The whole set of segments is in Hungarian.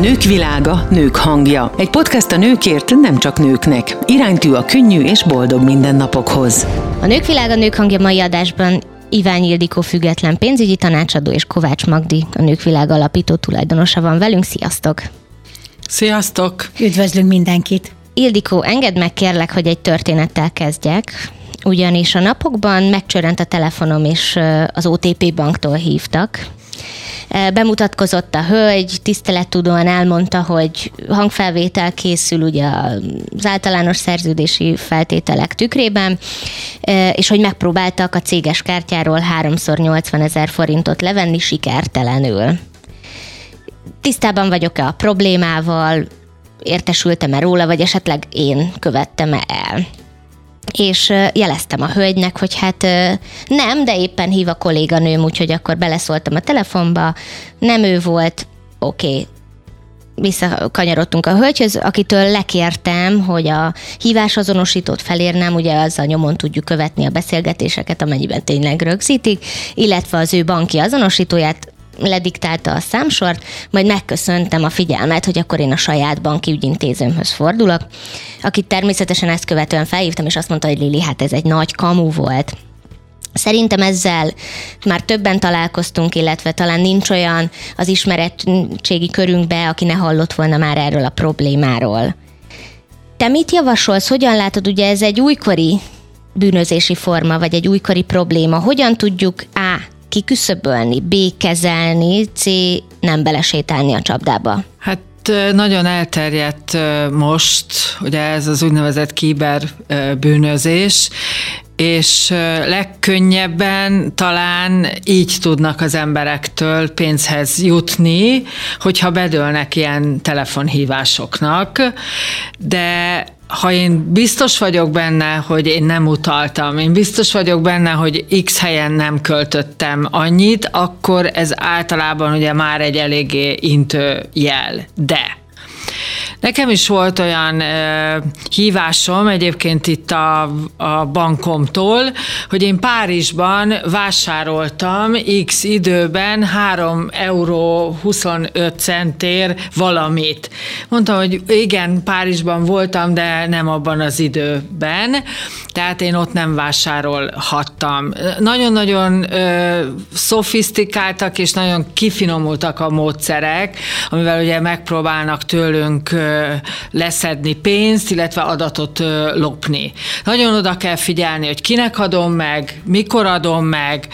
Nők világa, nők hangja. Egy podcast a nőkért, nem csak nőknek. Iránytű a könnyű és boldog mindennapokhoz. A Nők világa, nők hangja mai adásban Iván Ildikó független pénzügyi tanácsadó és Kovács Magdi, a Nők világa alapító tulajdonosa van velünk. Sziasztok! Sziasztok! Üdvözlünk mindenkit! Ildikó, engedd meg kérlek, hogy egy történettel kezdjek, ugyanis a napokban megcsörrent a telefonom, és az OTP banktól hívtak, Bemutatkozott a hölgy, tisztelettudóan elmondta, hogy hangfelvétel készül ugye az általános szerződési feltételek tükrében, és hogy megpróbáltak a céges kártyáról háromszor 80 ezer forintot levenni sikertelenül. Tisztában vagyok-e a problémával, értesültem-e róla, vagy esetleg én követtem-e el és jeleztem a hölgynek, hogy hát nem, de éppen hív a kolléganőm, úgyhogy akkor beleszóltam a telefonba, nem ő volt, oké, okay, visszakanyarodtunk a hölgyhöz, akitől lekértem, hogy a hívás azonosítót felérnem, ugye azzal nyomon tudjuk követni a beszélgetéseket, amennyiben tényleg rögzítik, illetve az ő banki azonosítóját lediktálta a számsort, majd megköszöntem a figyelmet, hogy akkor én a saját banki ügyintézőmhöz fordulok, akit természetesen ezt követően felhívtam, és azt mondta, hogy Lili, hát ez egy nagy kamu volt. Szerintem ezzel már többen találkoztunk, illetve talán nincs olyan az ismerettségi körünkbe, aki ne hallott volna már erről a problémáról. Te mit javasolsz, hogyan látod, ugye ez egy újkori bűnözési forma, vagy egy újkori probléma, hogyan tudjuk A kiküszöbölni, B C nem belesétálni a csapdába? Hát nagyon elterjedt most, ugye ez az úgynevezett kiber bűnözés, és legkönnyebben talán így tudnak az emberektől pénzhez jutni, hogyha bedőlnek ilyen telefonhívásoknak, de ha én biztos vagyok benne, hogy én nem utaltam, én biztos vagyok benne, hogy X helyen nem költöttem annyit, akkor ez általában ugye már egy eléggé intő jel. De Nekem is volt olyan ö, hívásom egyébként itt a, a bankomtól, hogy én Párizsban vásároltam X időben 3 euró 25 centér valamit. Mondtam, hogy igen, Párizsban voltam, de nem abban az időben, tehát én ott nem vásárolhattam. Nagyon-nagyon ö, szofisztikáltak és nagyon kifinomultak a módszerek, amivel ugye megpróbálnak tőlünk leszedni pénzt, illetve adatot lopni. Nagyon oda kell figyelni, hogy kinek adom meg, mikor adom meg.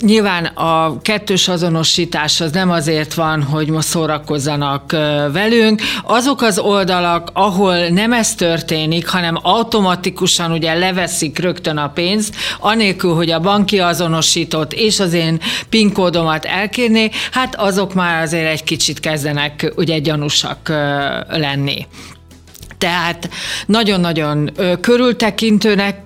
Nyilván a kettős azonosítás az nem azért van, hogy most szórakozzanak velünk. Azok az oldalak, ahol nem ez történik, hanem automatikusan ugye leveszik rögtön a pénzt, anélkül, hogy a banki azonosított és az én PIN kódomat elkérné, hát azok már azért egy kicsit kezdenek ugye gyanúsak lenni. Tehát nagyon-nagyon körültekintőnek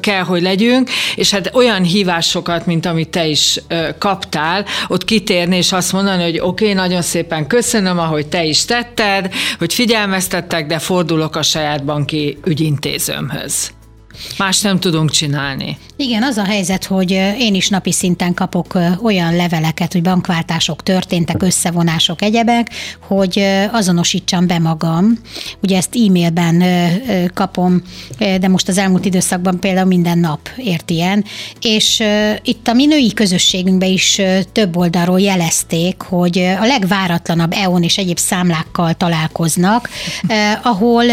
kell, hogy legyünk, és hát olyan hívásokat, mint amit te is kaptál, ott kitérni és azt mondani, hogy oké, okay, nagyon szépen köszönöm, ahogy te is tetted, hogy figyelmeztettek, de fordulok a saját banki ügyintézőmhöz. Más nem tudunk csinálni. Igen, az a helyzet, hogy én is napi szinten kapok olyan leveleket, hogy bankváltások történtek, összevonások, egyebek, hogy azonosítsam be magam. Ugye ezt e-mailben kapom, de most az elmúlt időszakban például minden nap ért ilyen. És itt a mi női közösségünkben is több oldalról jelezték, hogy a legváratlanabb EON és egyéb számlákkal találkoznak, ahol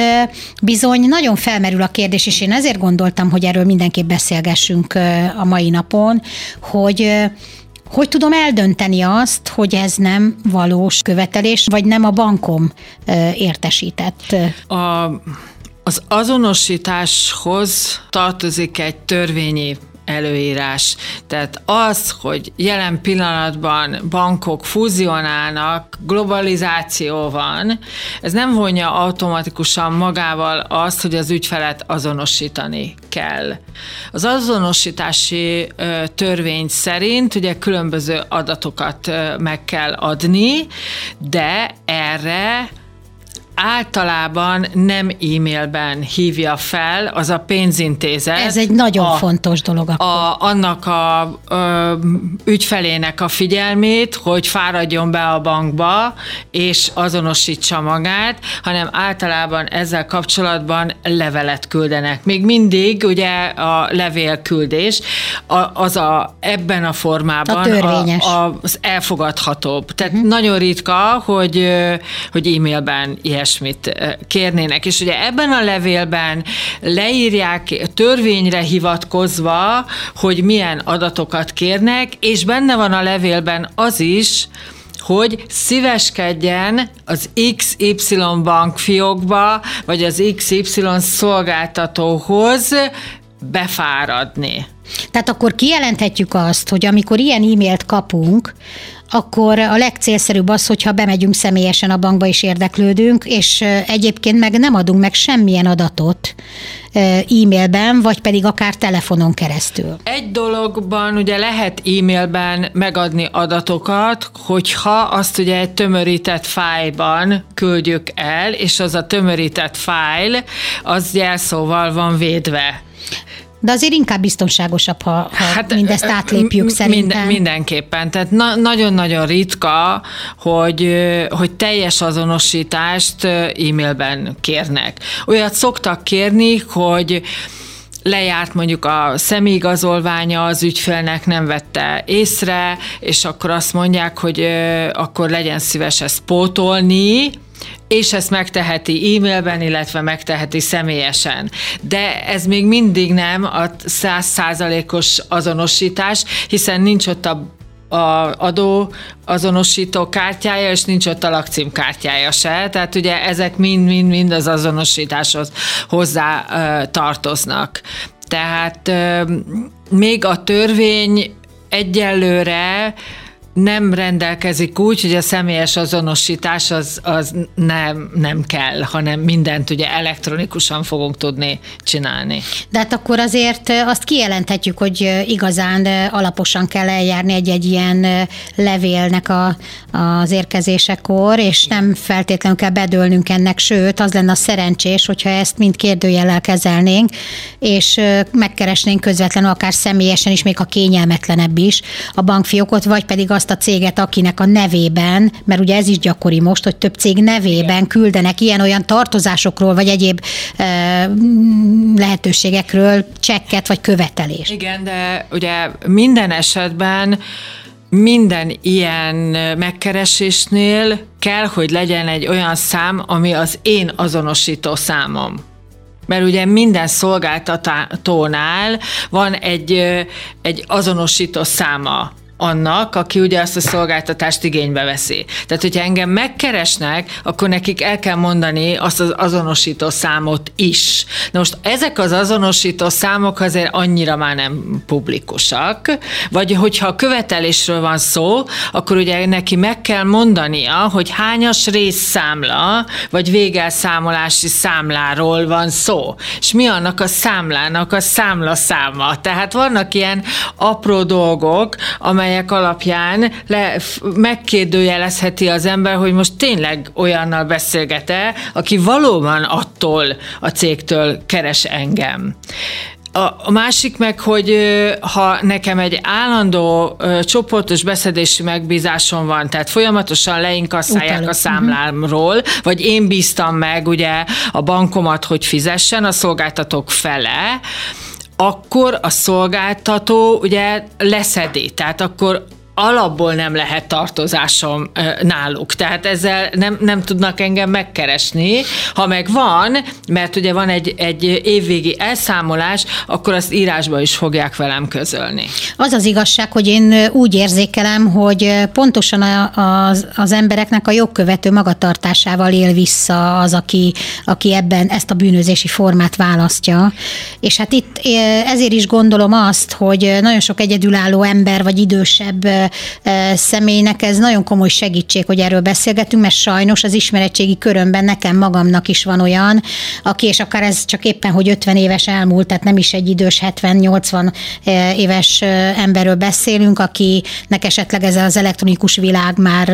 bizony nagyon felmerül a kérdés, és én ezért gondoltam, hogy erről mindenképp beszélgessünk a mai napon, hogy hogy tudom eldönteni azt, hogy ez nem valós követelés, vagy nem a bankom értesített? A, az azonosításhoz tartozik egy törvényi előírás. Tehát az, hogy jelen pillanatban bankok fúzionálnak, globalizáció van, ez nem vonja automatikusan magával azt, hogy az ügyfelet azonosítani kell. Az azonosítási törvény szerint ugye különböző adatokat meg kell adni, de erre általában nem e-mailben hívja fel az a pénzintézet. Ez egy nagyon a, fontos dolog akkor. A, annak a, a ügyfelének a figyelmét, hogy fáradjon be a bankba, és azonosítsa magát, hanem általában ezzel kapcsolatban levelet küldenek. Még mindig ugye a levélküldés az a, ebben a formában a a, az elfogadhatóbb. Tehát uh-huh. nagyon ritka, hogy, hogy e-mailben ilyesmit kérnének. És ugye ebben a levélben leírják törvényre hivatkozva, hogy milyen adatokat kérnek, és benne van a levélben az is, hogy szíveskedjen az XY bankfiókba, vagy az XY szolgáltatóhoz befáradni. Tehát akkor kijelenthetjük azt, hogy amikor ilyen e-mailt kapunk, akkor a legcélszerűbb az, hogyha bemegyünk személyesen a bankba és érdeklődünk, és egyébként meg nem adunk meg semmilyen adatot e-mailben, vagy pedig akár telefonon keresztül. Egy dologban ugye lehet e-mailben megadni adatokat, hogyha azt ugye egy tömörített fájlban küldjük el, és az a tömörített fájl, az jelszóval van védve. De azért inkább biztonságosabb, ha, ha hát, mindezt átlépjük szerintem. Minden, mindenképpen. Tehát na, nagyon-nagyon ritka, hogy, hogy teljes azonosítást e-mailben kérnek. Olyat szoktak kérni, hogy lejárt mondjuk a személyigazolványa az ügyfélnek, nem vette észre, és akkor azt mondják, hogy akkor legyen szíves ezt pótolni, és ezt megteheti e-mailben, illetve megteheti személyesen. De ez még mindig nem a százszázalékos azonosítás, hiszen nincs ott a a adó azonosító kártyája, és nincs ott a lakcímkártyája se, tehát ugye ezek mind-mind-mind az azonosításhoz hozzá tartoznak. Tehát még a törvény egyelőre nem rendelkezik úgy, hogy a személyes azonosítás az, az nem, nem kell, hanem mindent ugye elektronikusan fogunk tudni csinálni. De hát akkor azért azt kijelenthetjük, hogy igazán alaposan kell eljárni egy-egy ilyen levélnek a, az érkezésekor, és nem feltétlenül kell bedőlnünk ennek, sőt, az lenne a szerencsés, hogyha ezt mind kérdőjellel kezelnénk, és megkeresnénk közvetlenül akár személyesen is, még a kényelmetlenebb is a bankfiókot, vagy pedig azt a céget, akinek a nevében, mert ugye ez is gyakori most, hogy több cég nevében küldenek ilyen-olyan tartozásokról, vagy egyéb e, lehetőségekről csekket, vagy követelést. Igen, de ugye minden esetben minden ilyen megkeresésnél kell, hogy legyen egy olyan szám, ami az én azonosító számom. Mert ugye minden szolgáltatónál van egy, egy azonosító száma annak, aki ugye azt a szolgáltatást igénybe veszi. Tehát, hogyha engem megkeresnek, akkor nekik el kell mondani azt az azonosító számot is. Na most ezek az azonosító számok azért annyira már nem publikusak, vagy hogyha a követelésről van szó, akkor ugye neki meg kell mondania, hogy hányas részszámla, vagy végelszámolási számláról van szó. És mi annak a számlának a számla száma. Tehát vannak ilyen apró dolgok, amelyek amelyek alapján le, megkérdőjelezheti az ember, hogy most tényleg olyannal beszélget-e, aki valóban attól a cégtől keres engem. A másik meg, hogy ha nekem egy állandó csoportos beszedési megbízásom van, tehát folyamatosan leinkasszálják Utána. a számlámról, vagy én bíztam meg ugye a bankomat, hogy fizessen a szolgáltatók fele, akkor a szolgáltató ugye leszedi, tehát akkor alapból nem lehet tartozásom náluk. Tehát ezzel nem, nem tudnak engem megkeresni. Ha meg van, mert ugye van egy, egy évvégi elszámolás, akkor azt írásba is fogják velem közölni. Az az igazság, hogy én úgy érzékelem, hogy pontosan az, az embereknek a jogkövető magatartásával él vissza az, aki, aki ebben ezt a bűnözési formát választja. És hát itt ezért is gondolom azt, hogy nagyon sok egyedülálló ember vagy idősebb személynek ez nagyon komoly segítség, hogy erről beszélgetünk, mert sajnos az ismeretségi körömben nekem magamnak is van olyan, aki, és akár ez csak éppen, hogy 50 éves elmúlt, tehát nem is egy idős 70-80 éves emberről beszélünk, akinek esetleg ez az elektronikus világ már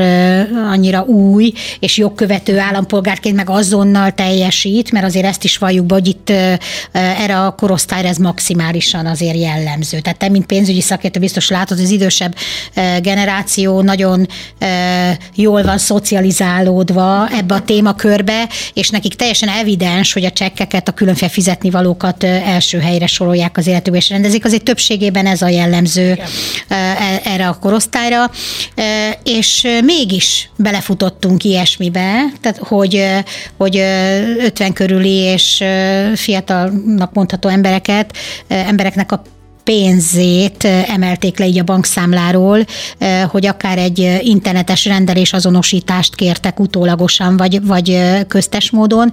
annyira új, és jogkövető állampolgárként meg azonnal teljesít, mert azért ezt is valljuk hogy itt erre a korosztályra ez maximálisan azért jellemző. Tehát te, mint pénzügyi szakértő biztos látod, az idősebb generáció nagyon jól van szocializálódva ebbe a témakörbe, és nekik teljesen evidens, hogy a csekkeket, a különféle fizetni valókat első helyre sorolják az életükbe, és rendezik. Azért többségében ez a jellemző. E, erre a korosztályra, és mégis belefutottunk ilyesmibe, tehát hogy, hogy 50 körüli és fiatalnak mondható embereket, embereknek a pénzét emelték le így a bankszámláról, hogy akár egy internetes rendelés azonosítást kértek utólagosan, vagy, vagy köztes módon,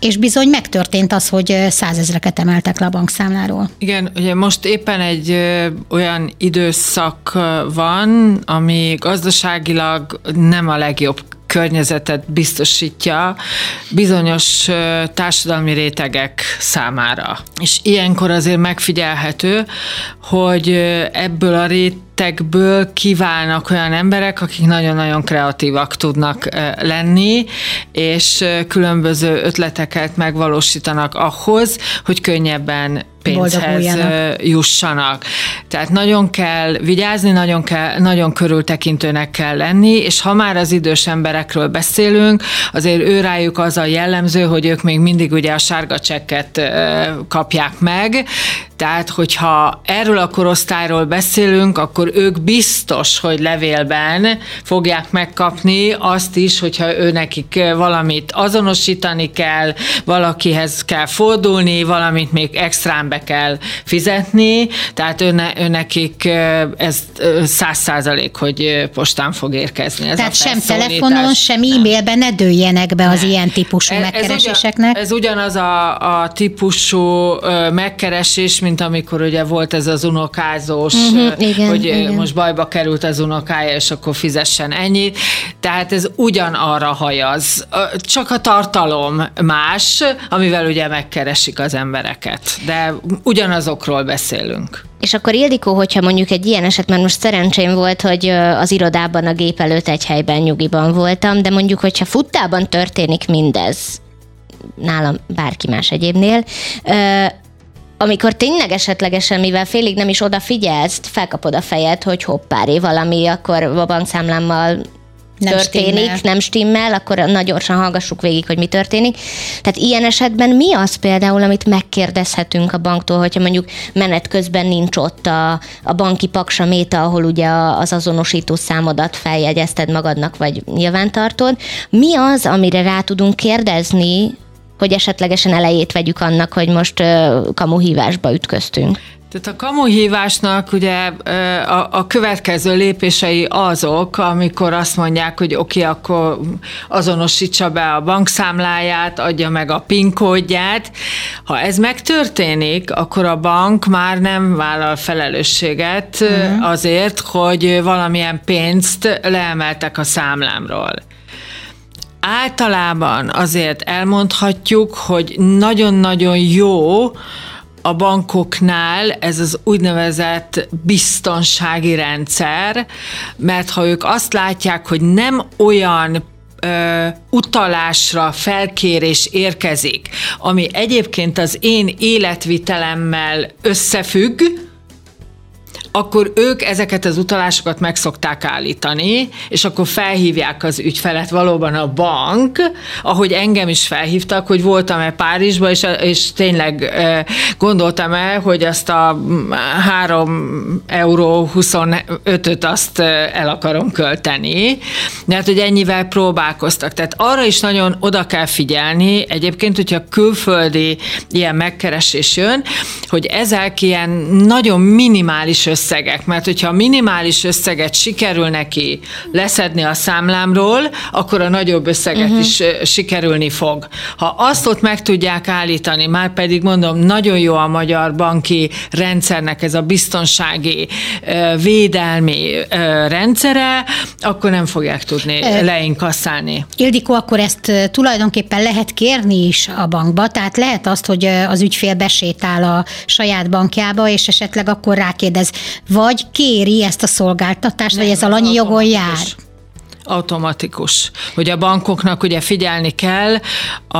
és bizony megtörtént az, hogy százezreket emeltek le a bankszámláról. Igen, ugye most éppen egy olyan időszak van, ami gazdaságilag nem a legjobb környezetet biztosítja bizonyos társadalmi rétegek számára. És ilyenkor azért megfigyelhető, hogy ebből a rét rétegből kiválnak olyan emberek, akik nagyon-nagyon kreatívak tudnak lenni, és különböző ötleteket megvalósítanak ahhoz, hogy könnyebben pénzhez jussanak. Tehát nagyon kell vigyázni, nagyon, kell, nagyon körültekintőnek kell lenni, és ha már az idős emberekről beszélünk, azért ő rájuk az a jellemző, hogy ők még mindig ugye a sárga csekket kapják meg, tehát, hogyha erről a korosztályról beszélünk, akkor ők biztos, hogy levélben fogják megkapni azt is, hogyha ő nekik valamit azonosítani kell, valakihez kell fordulni, valamit még extrán be kell fizetni, tehát őne, ő nekik ez száz százalék, hogy postán fog érkezni. Ez tehát sem telefonon, sem e-mailben ne dőljenek be az ne. ilyen típusú ez, megkereséseknek. Ez, ugyan, ez ugyanaz a, a típusú megkeresés, mint amikor ugye volt ez az unokázós, uh-huh, igen, hogy igen. most bajba került az unokája, és akkor fizessen ennyit. Tehát ez ugyanarra hajaz. Csak a tartalom más, amivel ugye megkeresik az embereket. De ugyanazokról beszélünk. És akkor Ildikó, hogyha mondjuk egy ilyen eset, mert most szerencsém volt, hogy az irodában a gép előtt egy helyben nyugiban voltam, de mondjuk, hogyha futtában történik mindez, nálam bárki más egyébnél, amikor tényleg esetlegesen, mivel félig nem is odafigyelsz, felkapod a fejed, hogy hoppári valami, akkor a bankszámlámmal nem történik, stimmel. nem stimmel, akkor nagy gyorsan hallgassuk végig, hogy mi történik. Tehát ilyen esetben mi az például, amit megkérdezhetünk a banktól, hogyha mondjuk menet közben nincs ott a, a banki paksaméta, ahol ugye az azonosító számodat feljegyezted magadnak, vagy nyilvántartod. Mi az, amire rá tudunk kérdezni hogy esetlegesen elejét vegyük annak, hogy most kamuhívásba ütköztünk. Tehát a kamuhívásnak ugye a, a következő lépései azok, amikor azt mondják, hogy oké, okay, akkor azonosítsa be a bankszámláját, adja meg a PIN kódját. Ha ez megtörténik, akkor a bank már nem vállal felelősséget uh-huh. azért, hogy valamilyen pénzt leemeltek a számlámról. Általában azért elmondhatjuk, hogy nagyon-nagyon jó a bankoknál ez az úgynevezett biztonsági rendszer, mert ha ők azt látják, hogy nem olyan utalásra felkérés érkezik, ami egyébként az én életvitelemmel összefügg, akkor ők ezeket az utalásokat meg szokták állítani, és akkor felhívják az ügyfelet valóban a bank, ahogy engem is felhívtak, hogy voltam-e Párizsba, és, és tényleg gondoltam el, hogy azt a 3 euró 25-öt azt el akarom költeni, mert hogy ennyivel próbálkoztak. Tehát arra is nagyon oda kell figyelni, egyébként, hogyha külföldi ilyen megkeresés jön, hogy ezek ilyen nagyon minimális össze összegek, mert hogyha a minimális összeget sikerül neki leszedni a számlámról, akkor a nagyobb összeget uh-huh. is sikerülni fog. Ha azt ott meg tudják állítani, már pedig mondom, nagyon jó a magyar banki rendszernek ez a biztonsági, védelmi rendszere, akkor nem fogják tudni leinkasszálni. Ildikó, akkor ezt tulajdonképpen lehet kérni is a bankba, tehát lehet azt, hogy az ügyfél besétál a saját bankjába, és esetleg akkor rákérdez, vagy kéri ezt a szolgáltatást, nem, vagy ez alanyi jogon jár? automatikus. Hogy a bankoknak ugye figyelni kell a,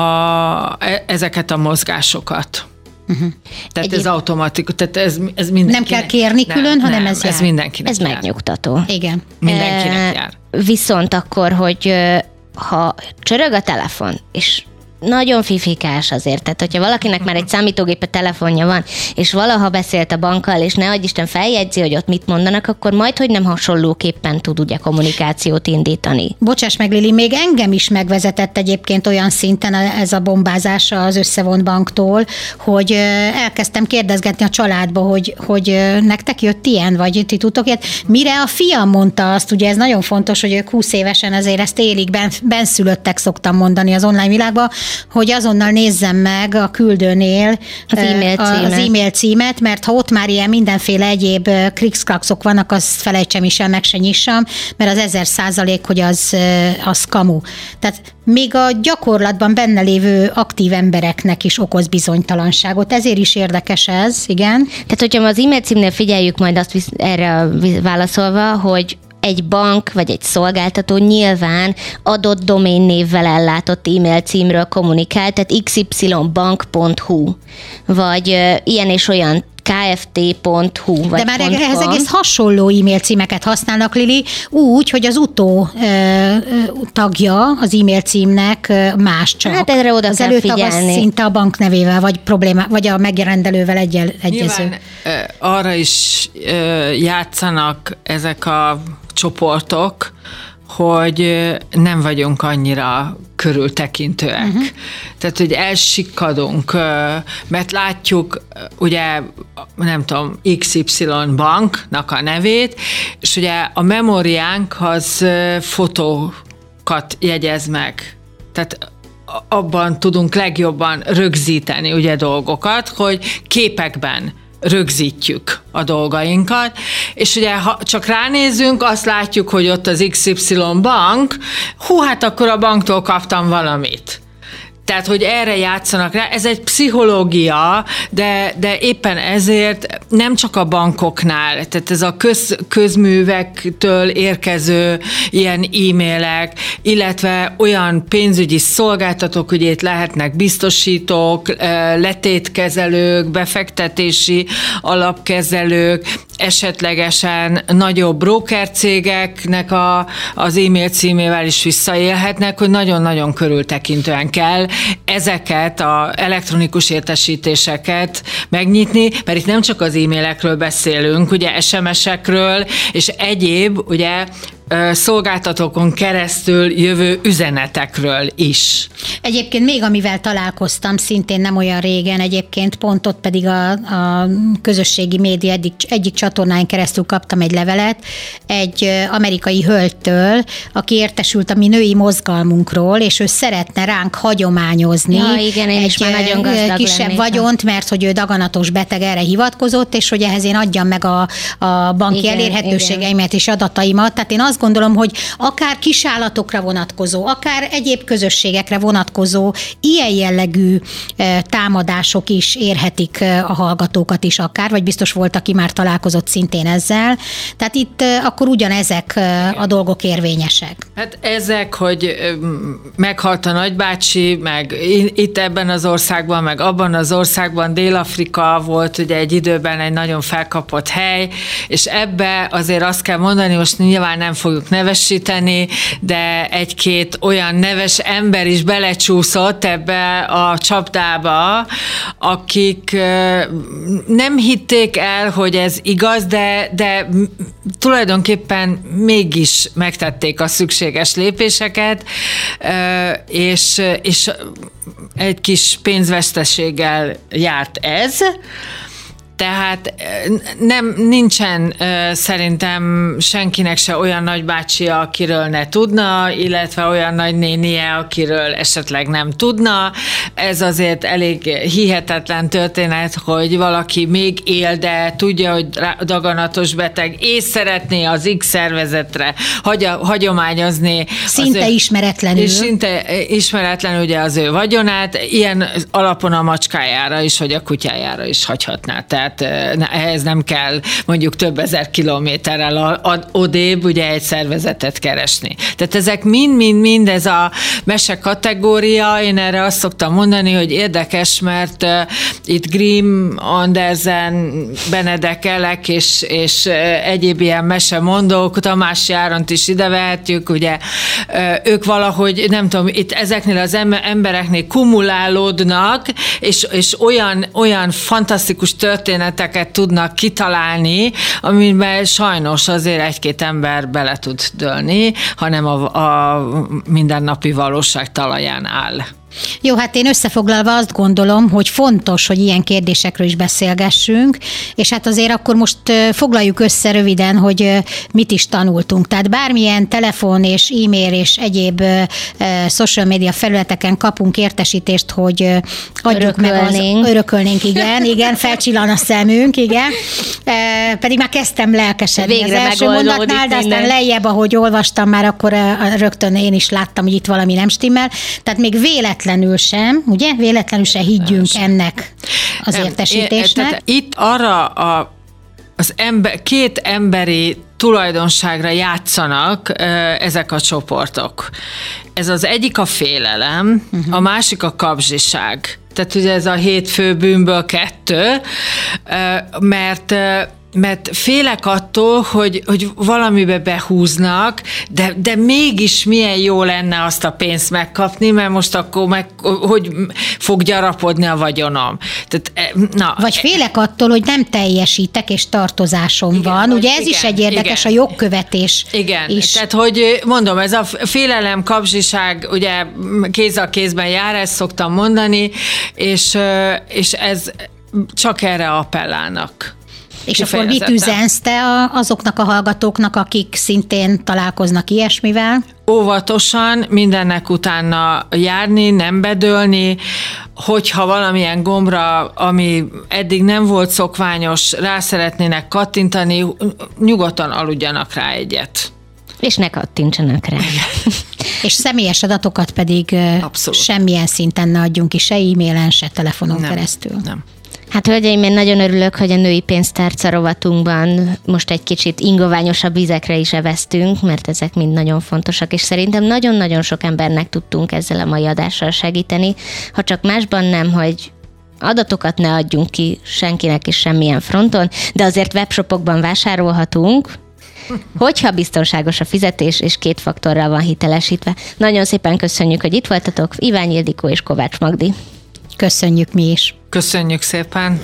e, ezeket a mozgásokat. Uh-huh. Tehát Egyéb... ez automatikus, tehát ez, ez mindenkinek. Nem kell kérni külön, nem, hanem nem, ez jár. Ez mindenkinek Ez jár. megnyugtató. Igen. Mindenkinek e, jár. Viszont akkor, hogy ha csörög a telefon, és nagyon fifikás azért. Tehát, hogyha valakinek már egy számítógépe telefonja van, és valaha beszélt a bankkal, és ne adj Isten feljegyzi, hogy ott mit mondanak, akkor majd, hogy nem hasonlóképpen tud ugye kommunikációt indítani. Bocsáss meg, Lili, még engem is megvezetett egyébként olyan szinten ez a bombázása az összevont banktól, hogy elkezdtem kérdezgetni a családba, hogy, hogy nektek jött ilyen, vagy ti tudtok ilyet. Mire a fiam mondta azt, ugye ez nagyon fontos, hogy ők 20 évesen azért ezt élik, ben, benszülöttek szoktam mondani az online világban, hogy azonnal nézzem meg a küldőnél az e-mail címet, az e-mail címet mert ha ott már ilyen mindenféle egyéb krikszkrakszok vannak, azt felejtsem is el, meg se nyissam, mert az ezer százalék, hogy az, az kamu. Tehát még a gyakorlatban benne lévő aktív embereknek is okoz bizonytalanságot. Ezért is érdekes ez, igen. Tehát, hogyha az e-mail címnél figyeljük majd azt erre válaszolva, hogy egy bank vagy egy szolgáltató nyilván adott doménnévvel ellátott e-mail címről kommunikál, tehát xybank.hu, vagy ilyen és olyan kft.hu. Vagy De már ehhez egész hasonló e-mail címeket használnak, Lili, úgy, hogy az utó e, tagja az e-mail címnek más csak. Hát erre oda az kell előtag figyelni. az szinte a bank nevével, vagy probléma, vagy a megrendelővel egyel, egyező. Nyilván, arra is játszanak ezek a csoportok, hogy nem vagyunk annyira körültekintőek. Uh-huh. Tehát, hogy elsikkadunk, mert látjuk ugye, nem tudom, XY banknak a nevét, és ugye a memóriánk az fotókat jegyez meg. Tehát abban tudunk legjobban rögzíteni ugye dolgokat, hogy képekben rögzítjük a dolgainkat, és ugye ha csak ránézünk, azt látjuk, hogy ott az XY bank, hú, hát akkor a banktól kaptam valamit. Tehát, hogy erre játszanak rá, ez egy pszichológia, de, de éppen ezért nem csak a bankoknál, tehát ez a köz, közművektől érkező ilyen e-mailek, illetve olyan pénzügyi szolgáltatók, hogy itt lehetnek biztosítók, letétkezelők, befektetési alapkezelők, esetlegesen nagyobb broker cégeknek a, az e-mail címével is visszaélhetnek, hogy nagyon-nagyon körültekintően kell ezeket a elektronikus értesítéseket megnyitni, mert itt nem csak az e-mailekről beszélünk, ugye SMS-ekről és egyéb, ugye szolgáltatókon keresztül jövő üzenetekről is. Egyébként még amivel találkoztam, szintén nem olyan régen, egyébként pont ott pedig a, a közösségi média egyik, egyik csatornán keresztül kaptam egy levelet egy amerikai hölgytől, aki értesült a mi női mozgalmunkról, és ő szeretne ránk hagyományozni ja, igen, én egy is már nagyon gazdag kisebb lennék. vagyont, mert hogy ő daganatos beteg erre hivatkozott, és hogy ehhez én adjam meg a, a banki igen, elérhetőségeimet igen. és adataimat. Tehát én azt gondolom, hogy akár kisállatokra vonatkozó, akár egyéb közösségekre vonatkozó ilyen jellegű eh, támadások is érhetik eh, a hallgatókat is akár, vagy biztos volt, aki már találkozott szintén ezzel. Tehát itt eh, akkor ugyanezek a dolgok érvényesek. Hát ezek, hogy meghalt a nagybácsi, meg itt ebben az országban, meg abban az országban, Dél-Afrika volt ugye egy időben egy nagyon felkapott hely, és ebbe azért azt kell mondani, most nyilván nem fogjuk nevesíteni, de egy-két olyan neves ember is belecsúszott ebbe a csapdába, akik nem hitték el, hogy ez igaz, de, de tulajdonképpen mégis megtették a szükséges lépéseket, és, és egy kis pénzveszteséggel járt ez, Tehát nem, nincsen szerintem senkinek se olyan nagybácsia, akiről ne tudna, illetve olyan nagynénie, akiről esetleg nem tudna. Ez azért elég hihetetlen történet, hogy valaki még él, de tudja, hogy daganatos beteg, és szeretné az X szervezetre hagy, hagyományozni. Szinte ő, ismeretlenül. És szinte ismeretlenül ugye az ő vagyonát, ilyen alapon a macskájára is, vagy a kutyájára is hagyhatná. Tehát ehhez nem kell mondjuk több ezer kilométerrel odébb ugye egy szervezetet keresni. Tehát ezek mind-mind-mind ez a mese kategória, én erre azt szoktam mondani, hogy érdekes, mert uh, itt Grimm, Andersen, Benedek Elek és, és uh, egyéb ilyen mesemondók, Tamás Járont is ide vehetjük, ugye ők valahogy, nem tudom, itt ezeknél az embereknél kumulálódnak, és, és olyan, olyan fantasztikus történeteket tudnak kitalálni, amiben sajnos azért egy-két ember bele tud dőlni, hanem a, a mindennapi valóság talaján áll. Jó, hát én összefoglalva azt gondolom, hogy fontos, hogy ilyen kérdésekről is beszélgessünk, és hát azért akkor most foglaljuk össze röviden, hogy mit is tanultunk. Tehát bármilyen telefon és e-mail és egyéb social media felületeken kapunk értesítést, hogy adjuk meg az... Örökölnénk, igen, igen, felcsillan a szemünk, igen. Pedig már kezdtem lelkesedni Végre az első mondatnál, de aztán lejjebb, ahogy olvastam már, akkor rögtön én is láttam, hogy itt valami nem stimmel. Tehát még véletlen véletlenül sem, ugye? Véletlenül se higgyünk sem. ennek az értesítésnek. Tehát itt arra a, az ember, két emberi tulajdonságra játszanak ezek a csoportok. Ez az egyik a félelem, uh-huh. a másik a kapzsiság. Tehát ugye ez a hét fő bűnből kettő, mert mert félek attól, hogy, hogy valamibe behúznak, de, de mégis milyen jó lenne azt a pénzt megkapni, mert most akkor meg, hogy fog gyarapodni a vagyonom. Tehát, e, na, Vagy félek attól, hogy nem teljesítek, és tartozásom igen, van. Ugye ez igen, is egy érdekes, igen. a jogkövetés Igen, is. tehát hogy mondom, ez a félelem, kapzsiság, ugye kéz a kézben jár, ezt szoktam mondani, és, és ez csak erre appellálnak. És akkor mit üzensz te azoknak a hallgatóknak, akik szintén találkoznak ilyesmivel? Óvatosan, mindennek utána járni, nem bedőlni, hogyha valamilyen gombra, ami eddig nem volt szokványos, rá szeretnének kattintani, nyugodtan aludjanak rá egyet. És ne kattintsanak rá. És személyes adatokat pedig Abszolút. semmilyen szinten ne adjunk ki, se e-mailen, se telefonon nem, keresztül. Nem. Hát hölgyeim, én nagyon örülök, hogy a női pénztárca rovatunkban most egy kicsit ingoványosabb vizekre is eveztünk, mert ezek mind nagyon fontosak, és szerintem nagyon-nagyon sok embernek tudtunk ezzel a mai adással segíteni, ha csak másban nem, hogy adatokat ne adjunk ki senkinek is semmilyen fronton, de azért webshopokban vásárolhatunk, hogyha biztonságos a fizetés, és két faktorral van hitelesítve. Nagyon szépen köszönjük, hogy itt voltatok, Iván Ildikó és Kovács Magdi. Köszönjük mi is. Köszönjük szépen.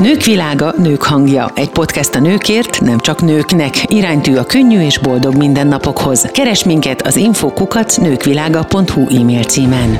Nők világa, nők hangja. Egy podcast a nőkért, nem csak nőknek. Iránytű a könnyű és boldog mindennapokhoz. Keres minket az infokukat nőkvilága.hu e-mail címen.